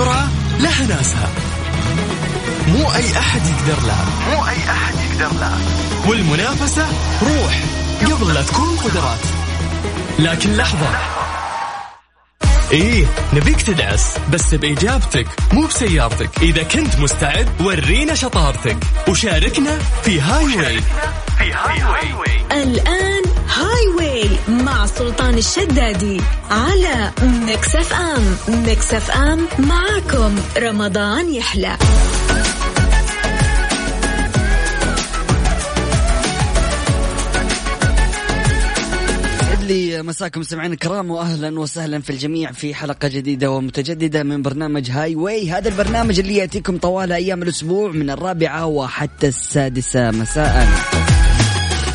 السرعة لها ناسها. مو أي أحد يقدر لها مو أي أحد يقدر لها والمنافسة روح. قبل لا تكون قدرات. لكن لحظة. إيه نبيك تدعس بس بإجابتك مو بسيارتك. إذا كنت مستعد ورينا شطارتك. وشاركنا في Highway في Highway مع سلطان الشدادي على Mix FM Mix FM معاكم. رمضان يحلى. مساكم سمعين الكرام واهلا وسهلا في الجميع في حلقة جديدة ومتجددة من برنامج Highway هذا البرنامج اللي يأتيكم طوال أيام الأسبوع من الرابعة وحتى السادسة مساء.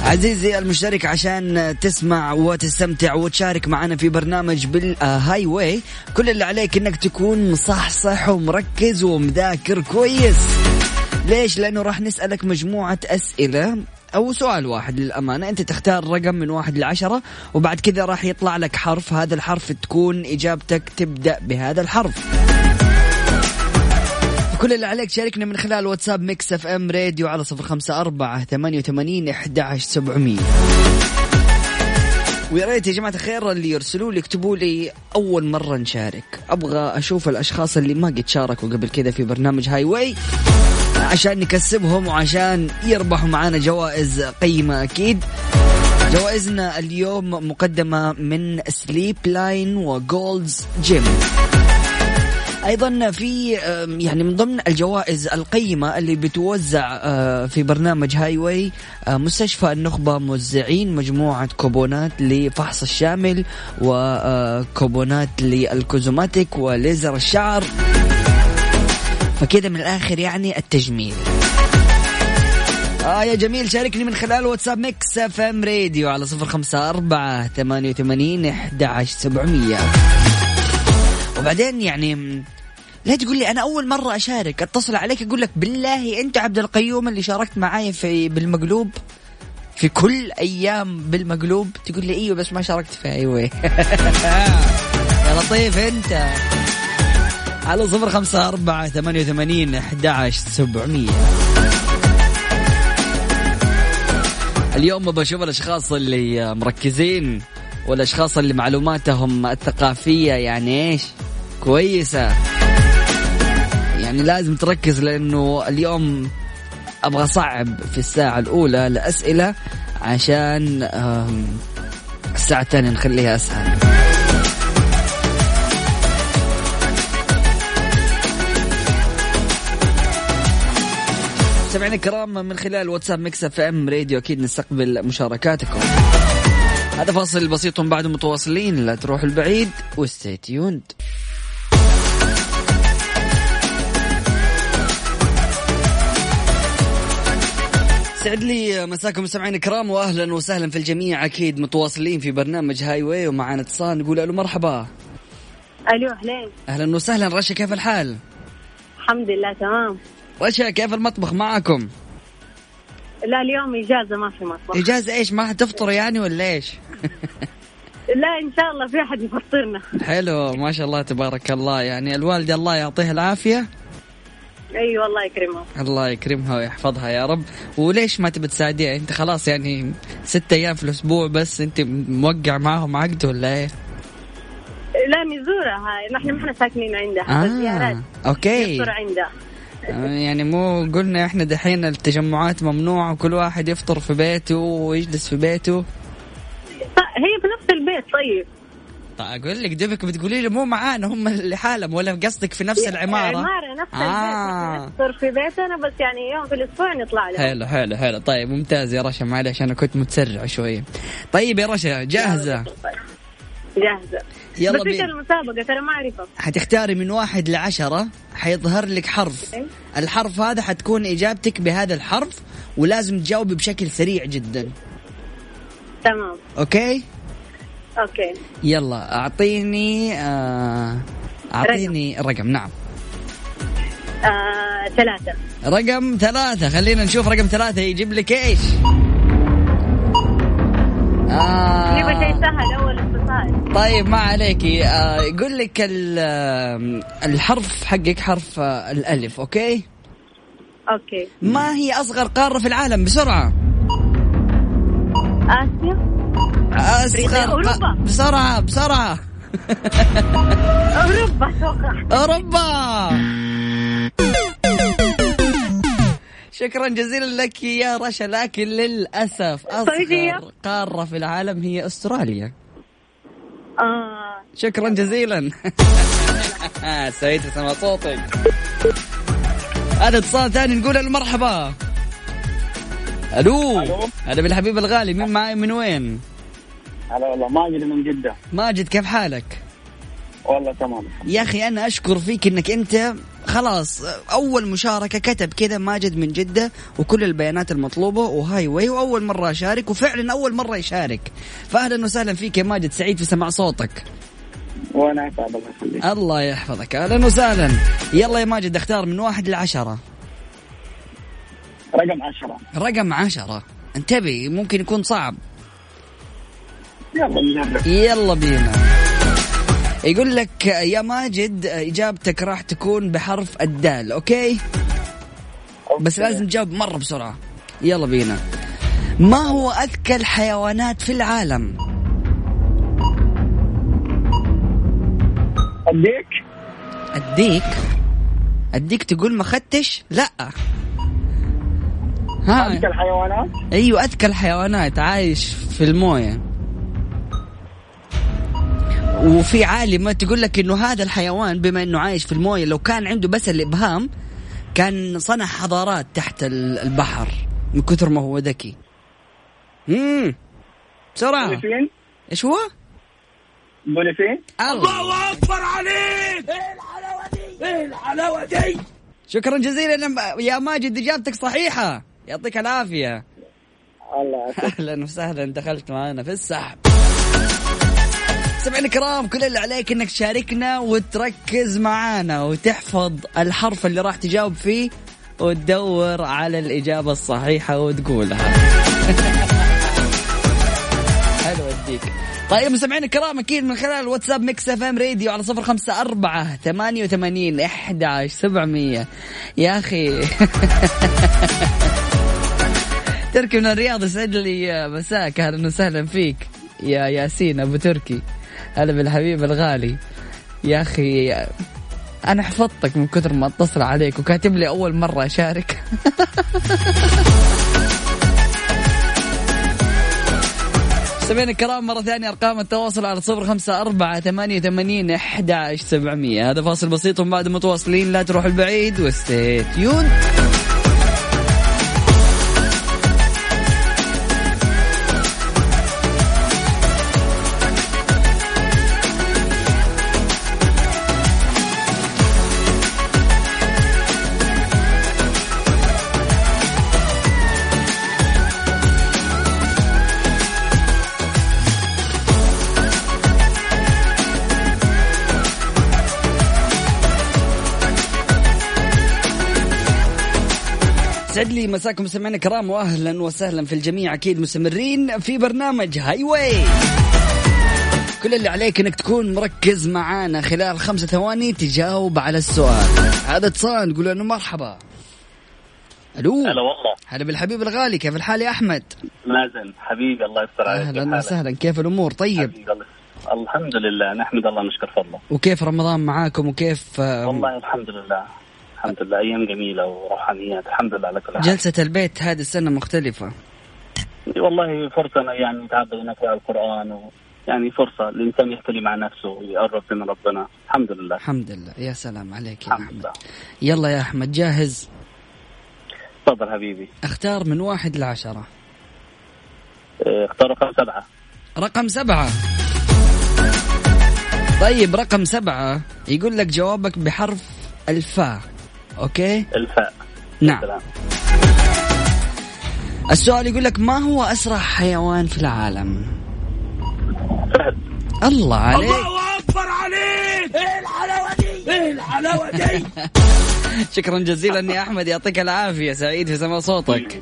عزيزي المشترك عشان تسمع وتستمتع وتشارك معنا في برنامج بال Highway كل اللي عليك إنك تكون مصحصح ومركز ومذاكر كويس. ليش؟ لأنه راح نسألك مجموعة أسئلة أو سؤال واحد للأمانة. أنت تختار رقم من واحد لعشرة وبعد كذا راح يطلع لك حرف. هذا الحرف تكون إجابتك تبدأ بهذا الحرف. كل اللي عليك شاركنا من خلال واتساب Mix FM Radio على صفر خمسة أربعة ثمانية وثمانين أحد سبعمية. ويا ريت يا جماعة الخير اللي يرسلوا لي يكتبوا لي أول مرة نشارك. أبغى أشوف الأشخاص اللي ما قد شاركوا قبل كذا في برنامج Highway عشان نكسبهم وعشان يربحوا معانا جوائز قيمة أكيد. جوائزنا اليوم مقدمة من Sleep Line و Gold's Gym أيضا في يعني من ضمن الجوائز القيمة اللي بتوزع آه، في برنامج Highway آه، مستشفى النخبة موزعين مجموعة كوبونات لفحص الشامل وكوبونات لل cosmetic وليزر الشعر. فكذا من الآخر يعني التجميل. آه يا جميل شاركني من خلال واتساب Mix FM Radio على صفر خمسة أربعة ثمانية وثمانين أحد سبعمية. وبعدين يعني لا تقول لي أنا أول مرة أشارك أتصل عليك أقول لك بالله أنت عبد القيوم اللي شاركت معاي في بالمقلوب في كل أيام بالمقلوب تقول لي إيوه بس ما شاركت في إيوه. يا لطيف أنت. على صفر خمسة أربعة ثمانية وثمانين أحد سبعمية. اليوم بشوف الأشخاص اللي مركزين والأشخاص اللي معلوماتهم الثقافية يعني إيش؟ كويسة. يعني لازم تركز لأنه اليوم أبغى أصعب في الساعة الأولى الأسئلة عشان الساعة الثانية نخليها أسهل. مستمعينا الكرام من خلال واتساب Mix FM Radio أكيد نستقبل مشاركاتكم. هذا فاصل بسيط بعد متواصلين لا تروح البعيد و stay tuned. سعد لي مساكم مستمعين الكرام واهلا وسهلا في الجميع. أكيد متواصلين في برنامج هاي واي ومعنا اتصال نقول ألو مرحبا. ألو اهلين أهلا وسهلا. رشا كيف الحال؟ الحمد لله تمام. رشا كيف المطبخ معكم؟ لا اليوم إجازة ما في مطبخ. إجازة إيش ما حتفطر يعني ولا إيش؟ لا إن شاء الله في أحد يفطرنا. حلو ما شاء الله تبارك الله. يعني الوالده الله يعطيها العافية. أي أيوة يكرمها. الله يكرمها ويحفظها يا رب. وليش ما تبي تساعديها؟ أنت خلاص يعني ستة أيام في الأسبوع بس أنت موقع معهم عقد ولا إيه؟ لا نزورها نحن ما إحنا ساكنين عندها آه. زيارات. أوكي. نفطر عندها. آه، يعني مو قلنا إحنا دحين التجمعات ممنوعة وكل واحد يفطر في بيته ويجلس في بيته؟ هي في نفس البيت طيب. أقول لك دبك بتقولي لي مو معانا هم لحالهم ولا قصدك في نفس العمارة؟ عمارة نفس آه. البيت في بيتنا بس يعني يوم في الأسبوع نطلع لها حلو حلو حلو. طيب ممتاز يا رشا معلش أنا كنت متسرع شوي طيب يا رشا جاهزة؟ جاهزة. يلا بس إيش بينا المسابقة؟ ترى ما أعرفها. حتختاري من واحد لعشرة حيظهر لك حرف. إيه. الحرف هذا حتكون إجابتك بهذا الحرف ولازم تجاوبي بشكل سريع جدا. تمام. okay؟ okay. يلا أعطيني آه أعطيني رقم, رقم نعم. آه، ثلاثة. رقم ثلاثة خلينا نشوف رقم ثلاثة يجيب لك إيش؟ شيء آه سهل اول سائل طيب ما عليكي. آه، يقول لك ال- الحرف حقك حرف آه، الألف okay؟ okay. ما هي أصغر قارة في العالم بسرعة؟ آسيا. أصغر أوروبا. بسرعة بسرعة أوروبا أتوقع أوروبا. شكرا جزيلا لك يا رشا لكن للأسف. أصغر قارة في العالم هي أستراليا. آه. شكرا جزيلا. سعيد سمع صوتك. هذا اتصال ثاني نقول له مرحبا ألو. ألو. هذا بالحبيب الغالي مين معي من وين؟ هلا والله ماجد من جدة. ماجد كيف حالك؟ والله تمام. يا أخي أنا أشكر فيك إنك أنت خلاص أول مشاركة كتب كذا ماجد من جدة وكل البيانات المطلوبة وهاي واي وأول مرة أشارك وفعلا أول مرة يشارك. فاهلا وسهلا فيك يا ماجد سعيد في سماع صوتك. وأنا اسعد الله يخليك. الله يحفظك. أهلا وسهلا. يلا يا ماجد اختار من واحد لعشرة. رقم عشرة. رقم عشرة. انتبه ممكن يكون صعب. يلا نجرب يلا بينا. يقول لك يا ماجد إجابتك راح تكون بحرف الدال أوكي؟ بس لازم تجاوب مرة بسرعة. يلا بينا. ما هو أذكى الحيوانات في العالم؟ اديك اديك أديك تقول مختش؟ لا. ها. أذكى الحيوانات؟ أيوه أذكى الحيوانات عايش في الموية. وفي عالمه تقول لك إنه هذا الحيوان بما إنه عايش في الموية لو كان عنده بس الإبهام كان صنع حضارات تحت ال- البحر من كثر ما هو ذكي. امم بسرعة. إيش هو؟ بوليفين الله. أكبر عليك! إيه الحلاوة دي؟ إيه الحلاوة دي؟ شكرا جزيلا. يا ماجد إجابتك صحيحة. يعطيك العافية. الله يعافيك. أهلا وسهلا. دخلت معنا في السحب. سمعنا الكرام كل اللي عليك إنك تشاركنا وتركز معانا وتحفظ الحرف اللي راح تجاوب فيه وتدور على الإجابة الصحيحة وتقولها. حلو أديك. طيب مستمعينا الكرام أكيد من خلال الواتساب Mix FM Radio على صفر خمسة أربعة ثمانية وثمانين أحد عشر سبعمية. يا أخي. تركي من الرياض يسعد لي مساك أهلا وسهلا فيك. يا ياسين أبو تركي. هلا بالحبيب الغالي. يا أخي أنا حفظتك من كثر ما أتصل عليك وكاتب لي أول مرة أشارك. سمعنا الكرام مرة ثانية أرقام التواصل على صفر خمسة أربعة ثمانية ثمانين أحد عشر سبعمية. هذا فاصل بسيط ومن بعد متواصلين لا تروح البعيد وستي تيون لي مساكم مستمعينا الكرام واهلا وسهلا في الجميع. أكيد مستمرين في برنامج هاي واي كل اللي عليك إنك تكون مركز معانا خلال خمسة ثواني تجاوب على السؤال. هذا اتصال نقول له مرحبا. ألو؟ هلا والله. هلا بالحبيب الغالي كيف الحال يا أحمد؟ مازن حبيبي الله يستر عليك. أهلا؟ وسهلا. كيف الأمور؟ طيب. الحمد لله نحمد الله نشكر فضله. وكيف رمضان معاكم؟ وكيف والله الحمد لله. الحمد لله. أيام جميلة وروحانيات. الحمد لله على كل حال جلسة البيت هذه السنة مختلفة. والله فرصة يعني نتعبد ونقرا القرآن و... يعني فرصة الإنسان يختلي مع نفسه ويقرب من ربنا. الحمد لله. الحمد لله. يا سلام عليك يا أحمد. لله. يلا يا أحمد جاهز؟ تفضل حبيبي. أختار من واحد لعشرة. اختار رقم سبعة. رقم سبعة. طيب رقم سبعة. يقول لك جوابك بحرف الفاء. أوكي؟ الفاء. نعم. سلام. السؤال يقول لك ما هو أسرع حيوان في العالم؟ فهد. الله عليك. شكرا جزيلا يا أحمد يعطيك العافية سعيد في سماع صوتك.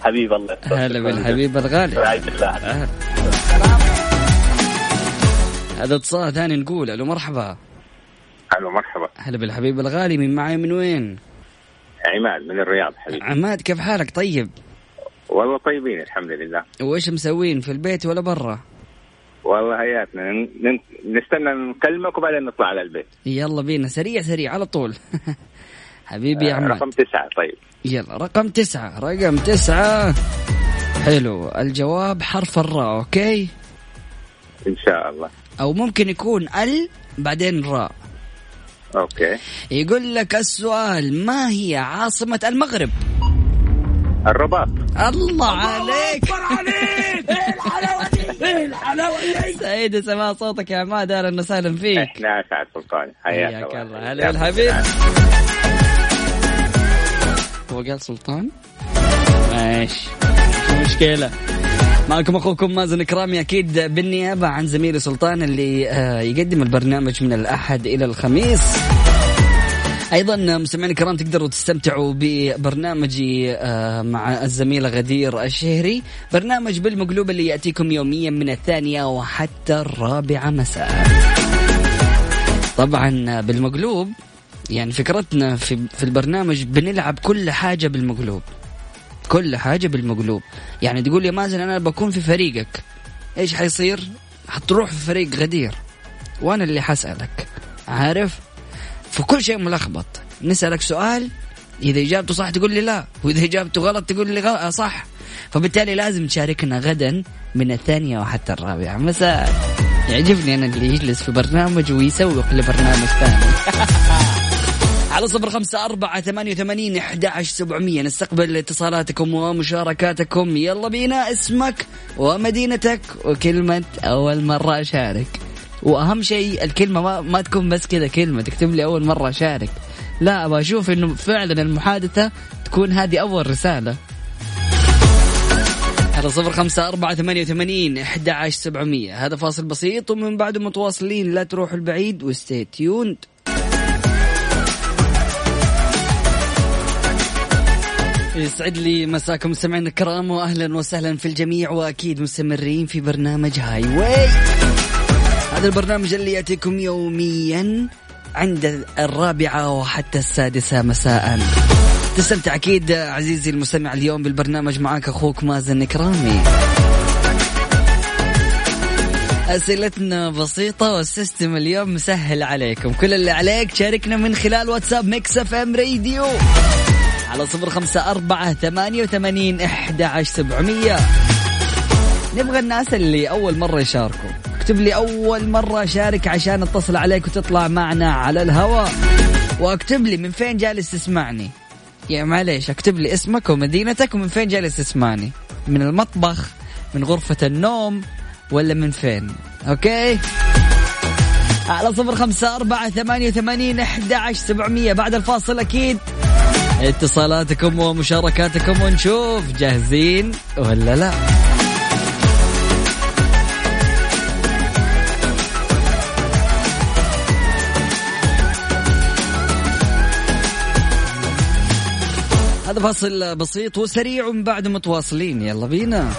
حبيب الله. هلا بالحبيب الغالي. الله. هذا اتصال ثاني نقول ألو مرحبا. ألو مرحبا هلا بالحبيب الغالي من معي من وين؟ عماد من الرياض حبيبي. عماد كيف حالك؟ طيب؟ والله طيبين الحمد لله. وإيش مسوين في البيت ولا برا؟ والله هياتنا ن- نستنى نكلمك وبعدين نطلع على البيت. يلا بينا سريع سريع على طول. حبيبي يا آه، عماد. رقم تسعة طيب. يلا رقم تسعة رقم تسعة. حلو الجواب حرف الراء okay؟ إن شاء الله. أو ممكن يكون ال بعدين راء okay. يقول لك السؤال ما هي عاصمة المغرب؟ الرباط. الله عليك. سعيد سماع صوتك يا عماد أهلا وسهلا فيك. إحنا اسعد سلطان حياك حياك الله. الله. هلا بالحبيب هو قال سلطان؟ ماشي. مش مشكلة. معكم أخوكم مازن كرامي أكيد بالنيابة عن زميلي سلطان اللي آه، يقدم البرنامج من الأحد إلى الخميس. أيضا مستمعينا الكرام تقدروا تستمتعوا ببرنامجي آه، مع الزميله غدير الشهري. برنامج بالمقلوب اللي يأتيكم يوميا من الثانية وحتى الرابعة مساء. طبعا بالمقلوب يعني فكرتنا في في البرنامج بنلعب كل حاجة بالمقلوب. كل حاجة بالمقلوب. يعني تقول يا مازن أنا بكون في فريقك إيش حيصير؟ حتروح في فريق غدير. وأنا اللي حسألك. عارف؟ فكل شيء ملخبط. نسألك سؤال إذا إجابته صح تقول لي لا وإذا إجابته غلط تقول لي غلط صح. فبالتالي لازم تشاركنا غدا من الثانية وحتى الرابعة. مساء. يعجبني أنا اللي يجلس في برنامج ويسوق لبرنامج ثاني. على صفر خمسة أربعة ثمانية وثمانين أحد سبعمية. نستقبل اتصالاتكم ومشاركاتكم. يلا بينا اسمك ومدينتك وكلمة أول مرة أشارك. وأهم شيء الكلمة ما, ما تكون بس كذا كلمة تكتب لي أول مرة أشارك. لا أبغى أشوف إنه فعلا المحادثة تكون هذه أول رسالة. على صفر خمسة أربعة ثمانية وثمانين أحد سبعمية. هذا فاصل بسيط ومن بعده متواصلين. لا تروحوا البعيد و stay tuned يسعد لي مساكم مستمعينا الكرام واهلا وسهلا في الجميع وأكيد مستمرين في برنامج Highway. هذا البرنامج اللي يأتيكم يوميا عند الرابعة وحتى السادسة مساء. تستمتع أكيد عزيزي المستمع اليوم بالبرنامج معك أخوك مازن كرامي أسئلتنا بسيطة وال system اليوم مسهل عليكم. كل اللي عليك شاركنا من خلال واتساب Mix FM Radio. على صفر خمسة أربعة ثمانية وثمانين إحدى عشر سبعمية. نبغى الناس اللي أول مرة يشاركوا. اكتب لي أول مرة أشارك عشان اتصل عليك وتطلع معنا على الهواء. وأكتب لي من فين جالس تسمعني. يا معليش أكتب لي اسمك ومدينتك ومن فين جالس تسمعني. من المطبخ من غرفة النوم ولا من فين. أوكي؟ على صفر خمسة أربعة ثمانية وثمانين أحد عشر سبعمية. بعد الفاصل أكيد. اتصالاتكم ومشاركاتكم ونشوف جاهزين ولا لا. هذا فاصل بسيط وسريع بعد متواصلين. يلا بينا.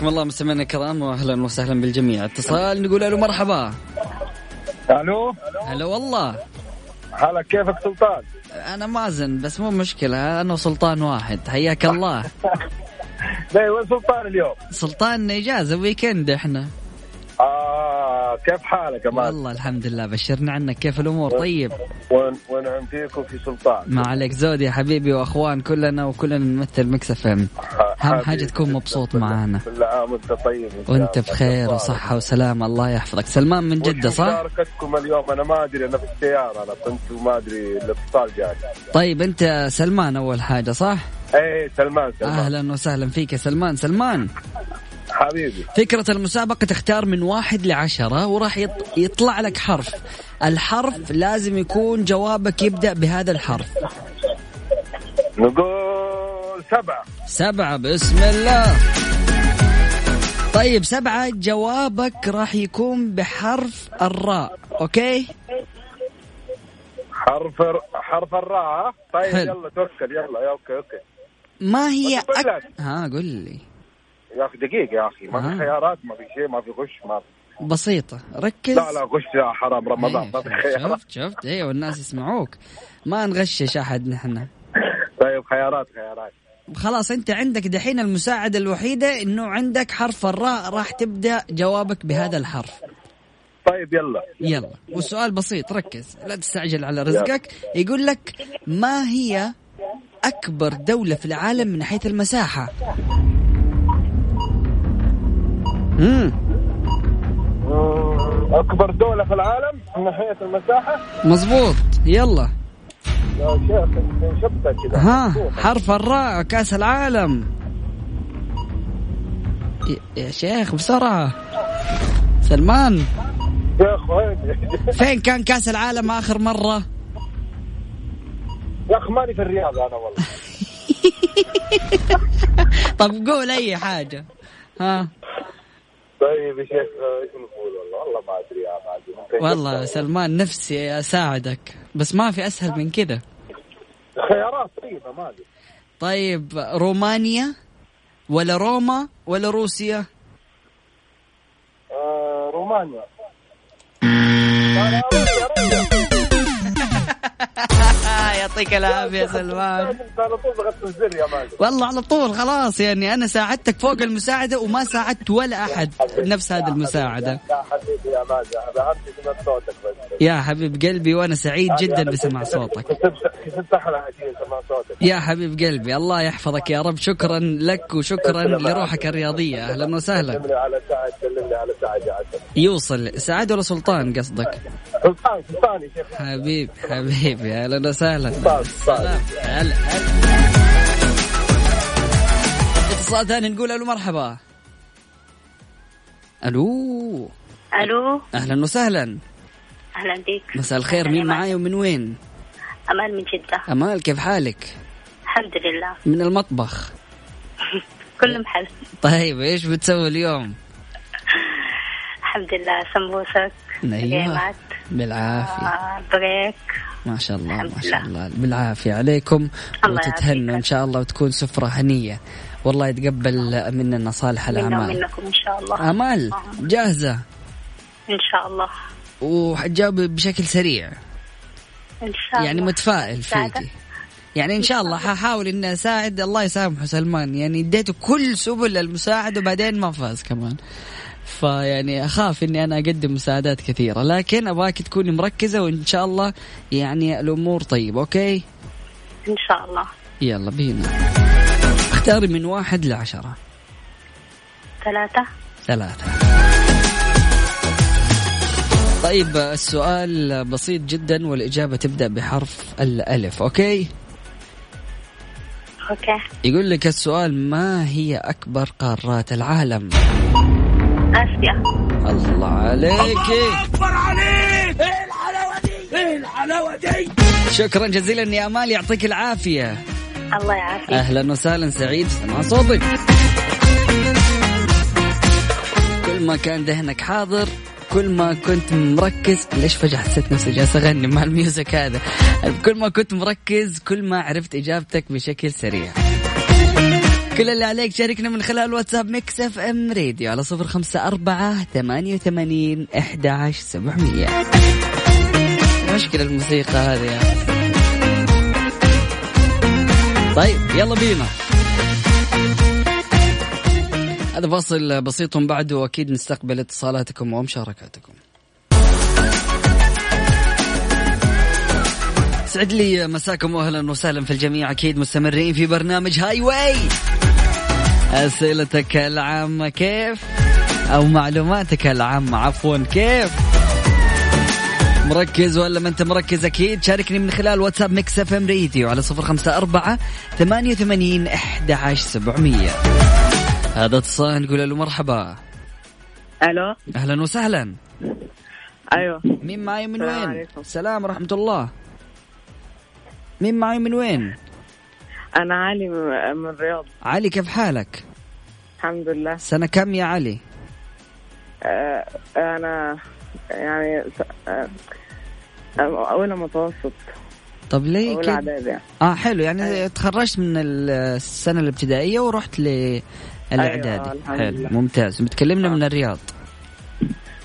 حياكم الله مستمعينا الكرام واهلا وسهلا بالجميع. اتصال نقول له مرحبا. ألو؟ هلا والله. حالك كيفك سلطان؟ أنا مازن بس مو مشكلة أنا وسلطان واحد. حياك الله. ليه وين سلطان اليوم؟ سلطان اجازه weekend إحنا. آه كيف حالك يا مازن؟ والله الحمد لله بشرنا عنك. كيف الأمور؟ طيب. ونعم فيكم في سلطان؟ ما عليك زود يا حبيبي وأخوان كلنا وكلنا نمثل Mix FM. اهم حاجة تكون مبسوط معانا. كل عام وانت طيب إن شاء وأنت. بخير وصحة وسلامه الله يحفظك. سلمان من جدة صح؟ مشاركتكم اليوم. أنا ما أدري أنا في السيارة. أنا كنت ما أدري الإتصال جاي. طيب أنت سلمان أول حاجة صح؟ إيه سلمان سلمان. أهلا وسهلا فيك يا سلمان. سلمان. حبيبي. فكرة المسابقة تختار من واحد لعشرة وراح يط- يطلع لك حرف. الحرف لازم يكون جوابك يبدأ بهذا الحرف. نقول سبعة. سبعة بسم الله. طيب سبعة جوابك راح يكون بحرف الراء أوكي؟ حرف حرف الراء. طيب حلو. يلا توكل يلا يا okay okay. ما هي أك... ها قل لي. يا أخي دقيقة يا أخي ما. في خيارات ما في شيء ما في غش ما في. بسيطة. ركز. لا لا غش يا حرام رمضان إيه، ما في خيارات. شفت شفت. أيوه الناس يسمعوك. ما نغشش أحد نحن. طيب خيارات خيارات. خلاص انت عندك دحين المساعدة الوحيدة انه عندك حرف الراء راح تبدأ جوابك بهذا الحرف. طيب يلا. يلا. والسؤال بسيط ركز. لا تستعجل على رزقك. يقول لك ما هي أكبر دولة في العالم من حيث المساحة؟ امم مم، أكبر دولة في العالم من ناحية المساحة؟ مزبوط يلا. ها حرف الراء كأس العالم. يا- يا شيخ بسرعة. سلمان. وين فين كان كأس العالم آخر مرة؟ يا أخي ماني في الرياض أنا والله. طب قول أي حاجة. ها. طيب يا شيخ إيش نقول؟ والله والله ما أدري يا ما ادري ممكن والله سلمان نفسي أساعدك بس ما في أسهل من كذا. خيارات طيبة ما أدري. طيب رومانيا ولا روما ولا روسيا؟ آه، رومانيا. يعطيك العافية سلمان. على طول ضغطت الزر يا ماجد. والله على طول خلاص يعني أنا ساعدتك فوق المساعدة وما ساعدت ولا أحد نفس هذه المساعدة. يا حبيبي يا ماجد أنا صوتك بس. يا حبيب قلبي وأنا سعيد جدا بسمع صوتك. كسبت أحلى هديه سمع صوتك. يا حبيب قلبي الله يحفظك يا رب. شكرا لك وشكرا لروحك الرياضية. أهلا وسهلا. على سعد على سعد يا عسل يوصل. سعد ولا سلطان قصدك؟ سلطان سلطان يا شيخ. حبيب حبيبي أهلا وسهلا. سلطان هلا هلا اتصال ثاني نقول ألو مرحبا. ألو. ألو. أهلا وسهلا. أهلا بك مساء الخير مين معاي ومن وين؟ أمان. من جدة. امال كيف حالك؟ الحمد لله. من المطبخ. كل محل. طيب إيش بتسوي اليوم؟ الحمد لله سمبوسك أيوه بالعافية. آه، بريك. ما شاء الله ما شاء لله. الله. بالعافية. عليكم. الله وتتهنوا. إن شاء الله وتكون سفرة هنية. والله يتقبل مننا صالح منا الأعمال. ومنكم إن شاء الله. امال آه، جاهزة؟ إن شاء الله. وحتجاوب بشكل سريع. إن شاء الله. يعني متفائل. فيكي. يعني إن شاء الله. ححاول إني أساعد. الله يسامحه سلمان. يعني اديته كل سبل المساعدة وبعدين ما فاز كمان. فيعني أخاف إني أنا أقدم مساعدات كثيرة لكن أبغاك تكوني مركزة وإن شاء الله يعني الأمور طيبه أوكي؟ إن شاء الله. يلا بينا. اختاري من واحد لعشرة. ثلاثة. ثلاثة. طيب السؤال بسيط جدا والإجابة تبدأ بحرف الألف okay؟ okay. يقول لك السؤال ما هي أكبر قارات العالم؟ اسيا الله عليك. شكرا جزيلا يا أمال يعطيك العافية. الله يعافيك. أهلا وسهلا سعيد سمع صوتك كل ما كان ذهنك حاضر كل ما كنت مركز. ليش فجأة حسيت نفسي جالس أغني مع ال music هذا؟ كل ما كنت مركز كل ما عرفت إجابتك بشكل سريع. كل اللي عليك شاركنا من خلال واتساب Mix FM Radio على صفر خمسة أربعة ثمانية وثمانين أحد عشر سبعمية مشكلة الموسيقى هذه. طيب يلا بينا. هذا فاصل بسيط بعده وأكيد نستقبل اتصالاتكم ومشاركاتكم. سعد لي مساكم واهلا وسهلا في الجميع أكيد مستمرين في برنامج هاي واي. أسئلتك العامة كيف؟ أو معلوماتك العامة عفوا كيف؟ مركز ولا ما أنت مركز؟ أكيد. شاركني من خلال واتساب Mix FM Radio على صفر خمسة أربعة ثمانية وثمانين أحد عشر سبعمية. هذا اتصال نقول له مرحبا. ألو. أهلا وسهلا. أيوه. مين معي من وين. السلام ورحمة الله. مين معي من وين؟ أنا علي من الرياض. علي كيف حالك؟ الحمد لله. سنة كم يا علي؟ آه، أنا يعني س- آه، أولى متوسط. طب ليه؟ كده؟ يعني. آه حلو. يعني تخرجت من السنة الابتدائية ورحت للإعدادي أيوة، حلو. لله. ممتاز. بتكلمنا من الرياض.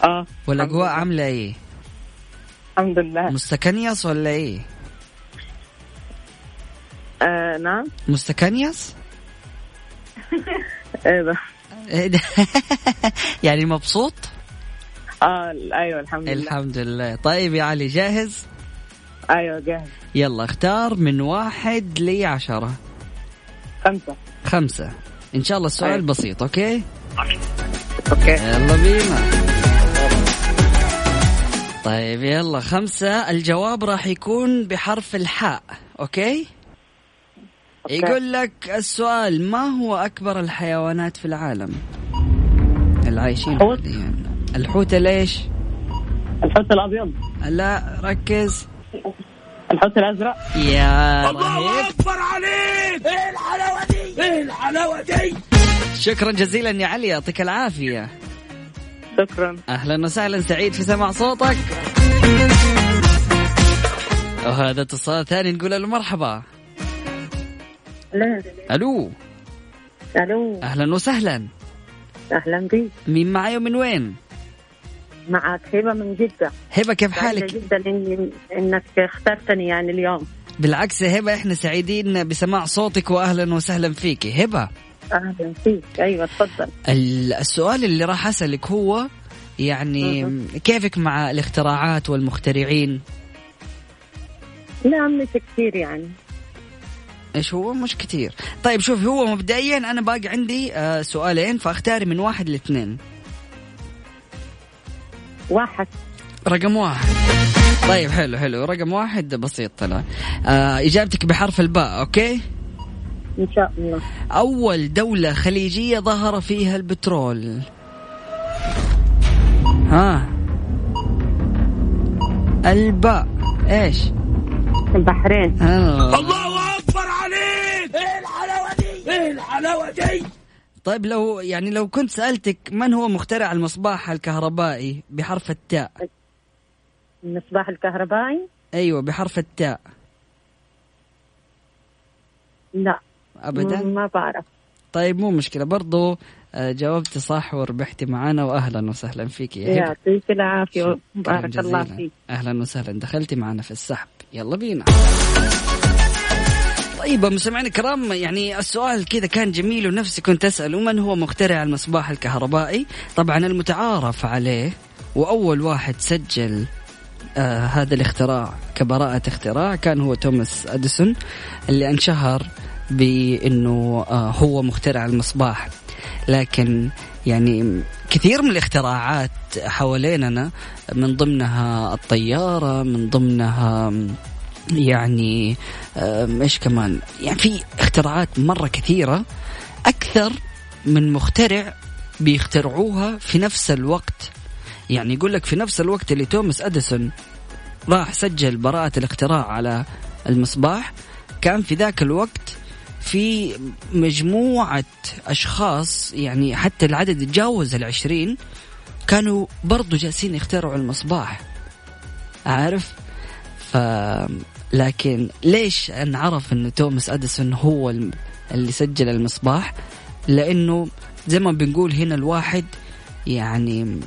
آه والأجواء. عاملة إيه؟ الحمد لله. مستكنيس ولا إيه؟ آه نعم مستكنيس؟ إيه ده؟ يعني مبسوط؟ آه أيوه الحمد لله الحمد لله طيب يا علي جاهز؟ أيوه جاهز يلا اختار من واحد لعشرة خمسة خمسة إن شاء الله السؤال أيوة. بسيط okay؟ okay يلا بينا طيب يلا خمسة الجواب راح يكون بحرف الحاء okay؟ أوكي. يقول لك السؤال ما هو أكبر الحيوانات في العالم؟ العايشين. حاليا. الحوت ليش؟ الحوت الأبيض. لا ركز. الحوت الأزرق. يا رهيب. شكرا جزيلا يا علي يعطيك العافية. شكرا. أهلا وسهلا سعيد في سماع صوتك. وهذا اتصال ثاني نقول له مرحبا لا. ألو. ألو. أهلا وسهلا. أهلا بك مين معي ومن وين؟ معك هبة من جدة. هبة كيف حالك؟ جدا إنك اخترتني يعني اليوم. بالعكس يا هبة إحنا سعيدين بسماع صوتك واهلا وسهلا فيك. هبة. أهلا فيك. أيوه تفضل. ال- السؤال اللي راح أسألك هو يعني كيفك مع الاختراعات والمخترعين؟ لا مش كثير يعني. إيش هو؟ مش كتير. طيب شوف هو مبدئيا أنا باقي عندي آه سؤالين فاختاري من واحد لإثنين. واحد. رقم واحد. طيب حلو حلو. رقم واحد بسيط طلع آه إجابتك بحرف الباء أوكي؟ إن شاء الله. أول دولة خليجية ظهر فيها البترول. ها. الباء. إيش؟ البحرين. الله! طيب لو يعني لو كنت سألتك من هو مخترع المصباح الكهربائي بحرف التاء؟ المصباح الكهربائي؟ أيوه بحرف التاء. لا. ابدا؟ ما بعرف. طيب مو مشكلة. برضو آه، جاوبتي صح وربحتي معنا واهلا وسهلا فيك يا يعطيك العافية. شكراً بارك الله. فيك. أهلا وسهلا. دخلتي معنا في السحب. يلا بينا. طيب مستمعينا الكرام يعني السؤال كذا كان جميل ونفسي كنت اساله من هو مخترع المصباح الكهربائي؟ طبعا المتعارف عليه وأول واحد سجل آه هذا الاختراع كبراءة اختراع كان هو توماس أديسون اللي انشهر بإنه آه هو مخترع المصباح لكن يعني كثير من الاختراعات حواليننا من ضمنها الطيارة من ضمنها يعني إيش كمان؟ يعني في اختراعات مرة كثيرة أكثر من مخترع بيخترعوها في نفس الوقت. يعني يقول لك في نفس الوقت اللي توماس أديسون راح سجل براءة الاختراع على المصباح كان في ذاك الوقت في مجموعة أشخاص يعني حتى العدد يتجاوز العشرين كانوا برضو جالسين يخترعوا المصباح. عارف؟ لكن ليش انعرف إنه توماس أديسون هو اللي سجل المصباح؟ لأنه زي ما بنقول هنا الواحد يعني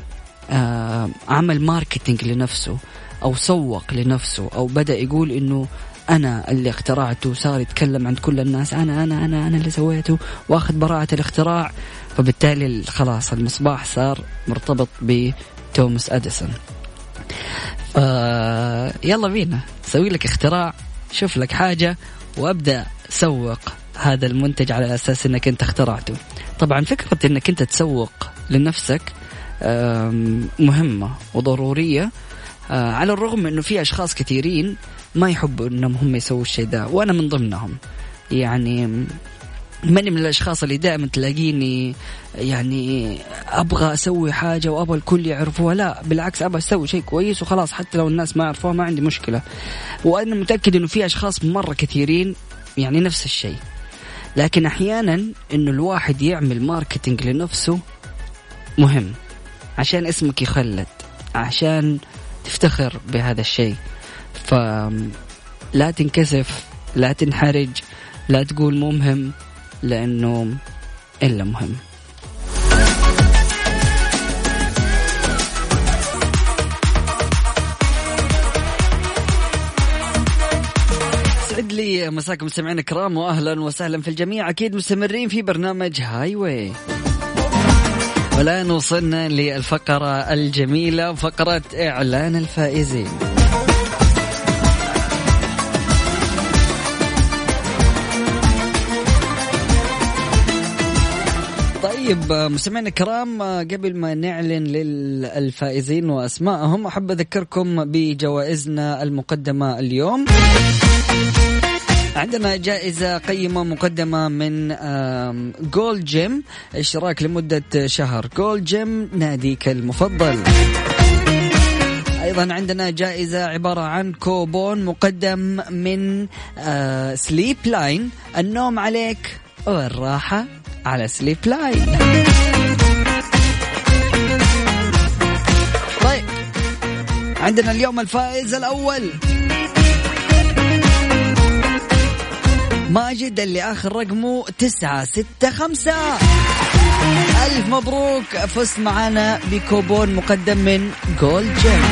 آه عمل marketing لنفسه أو سوق لنفسه أو بدأ يقول إنه أنا اللي اخترعته صار يتكلم عند كل الناس أنا أنا أنا أنا اللي سويته وآخذ براءة الاختراع. فبالتالي ال- خلاص المصباح صار مرتبط بتوماس أديسون. ف يلا بينا. سوي لك اختراع شوف لك حاجة وابدأ سوق هذا المنتج على أساس إنك أنت اخترعته. طبعا فكرة إنك أنت تسوق لنفسك مهمة وضرورية آه، على الرغم إنه في أشخاص كثيرين ما يحبوا إنهم هم يسووا الشيء ده وأنا من ضمنهم. يعني ماني من الأشخاص اللي دائما تلاقيني يعني أبغى أسوي حاجة وأبغى الكل يعرفوها. لا بالعكس أبغى أسوي شيء كويس وخلاص حتى لو الناس ما يعرفوها ما عندي مشكلة. وأنا متأكد إنه في أشخاص مرة كثيرين يعني نفس الشيء. لكن أحيانا إنه الواحد يعمل ماركتينج لنفسه مهم. عشان اسمك يخلد عشان تفتخر بهذا الشيء. فلا تنكسف لا تنحرج لا تقول مو مهم. لأنه إلا مهم. يسعد لي مساكم مستمعينا الكرام واهلا وسهلا في الجميع. أكيد مستمرين في برنامج هاي واي والآن وصلنا للفقرة الجميلة فقرة إعلان الفائزين. طيب مستمعينا الكرام قبل ما نعلن للفائزين وأسمائهم أحب أذكركم بجوائزنا المقدمة اليوم. عندنا جائزة قيمة مقدمة من Gold's Gym اشتراك لمدة شهر. Gold's Gym ناديك المفضل. أيضا عندنا جائزة عبارة عن كوبون مقدم من Sleep Line النوم عليك والراحة على Sleep Line طيب. عندنا اليوم الفائز الأول. ماجد اللي آخر رقمه تسعة ستة خمسة. ألف مبروك. فزت معنا بكوبون مقدم من جولد جيم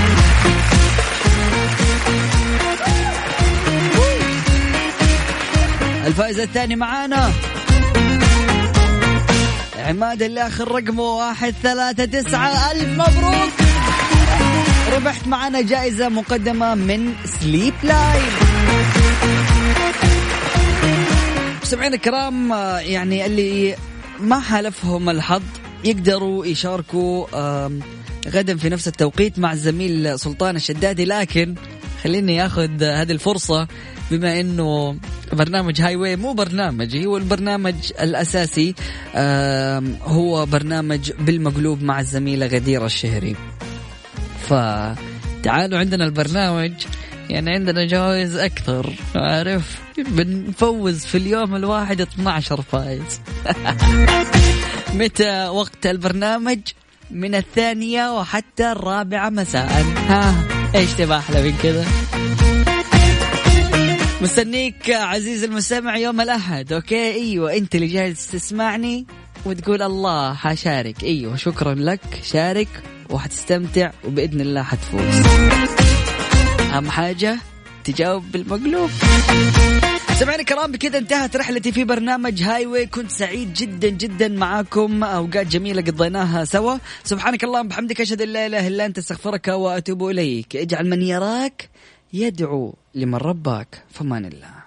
الفائز الثاني معانا. عماد اللي آخر رقمه واحد ثلاثة تسعة. ألف مبروك. ربحت معنا جائزة مقدمة من Sleep Line مستمعينا الكرام يعني اللي ما حالفهم الحظ يقدروا يشاركوا غدا في نفس التوقيت مع الزميل سلطان الشدادي. لكن خليني آخذ هذه الفرصة بما إنه برنامج Highway مو برنامج هو البرنامج الأساسي هو برنامج بالمقلوب مع الزميلة غديرة الشهري. فتعالوا عندنا البرنامج يعني عندنا جوائز أكثر عارف؟ بنفوز في اليوم الواحد 12 فايز. متى وقت البرنامج؟ من الثانية وحتى الرابعة مساء. ها إيش تبغى أحلى من كذا؟ مستنيك عزيز المستمع يوم الأحد أوكي؟ أيوه أنت اللي جالس تسمعني وتقول الله حشارك. أيوه شكرا لك. شارك وحتستمتع وبإذن الله حتفوز. أهم حاجة تجاوب بالمقلوب. سمعنا الكرام بكذا انتهت رحلتي في برنامج هاي واي كنت سعيد جدا جدا معاكم. أوقات جميلة قضيناها سوا. سبحانك اللهم بحمدك أشهد أن لا إله إلا أنت أستغفرك وأتوب إليك. اجعل من يراك يدعو لمن رباك فمان الله.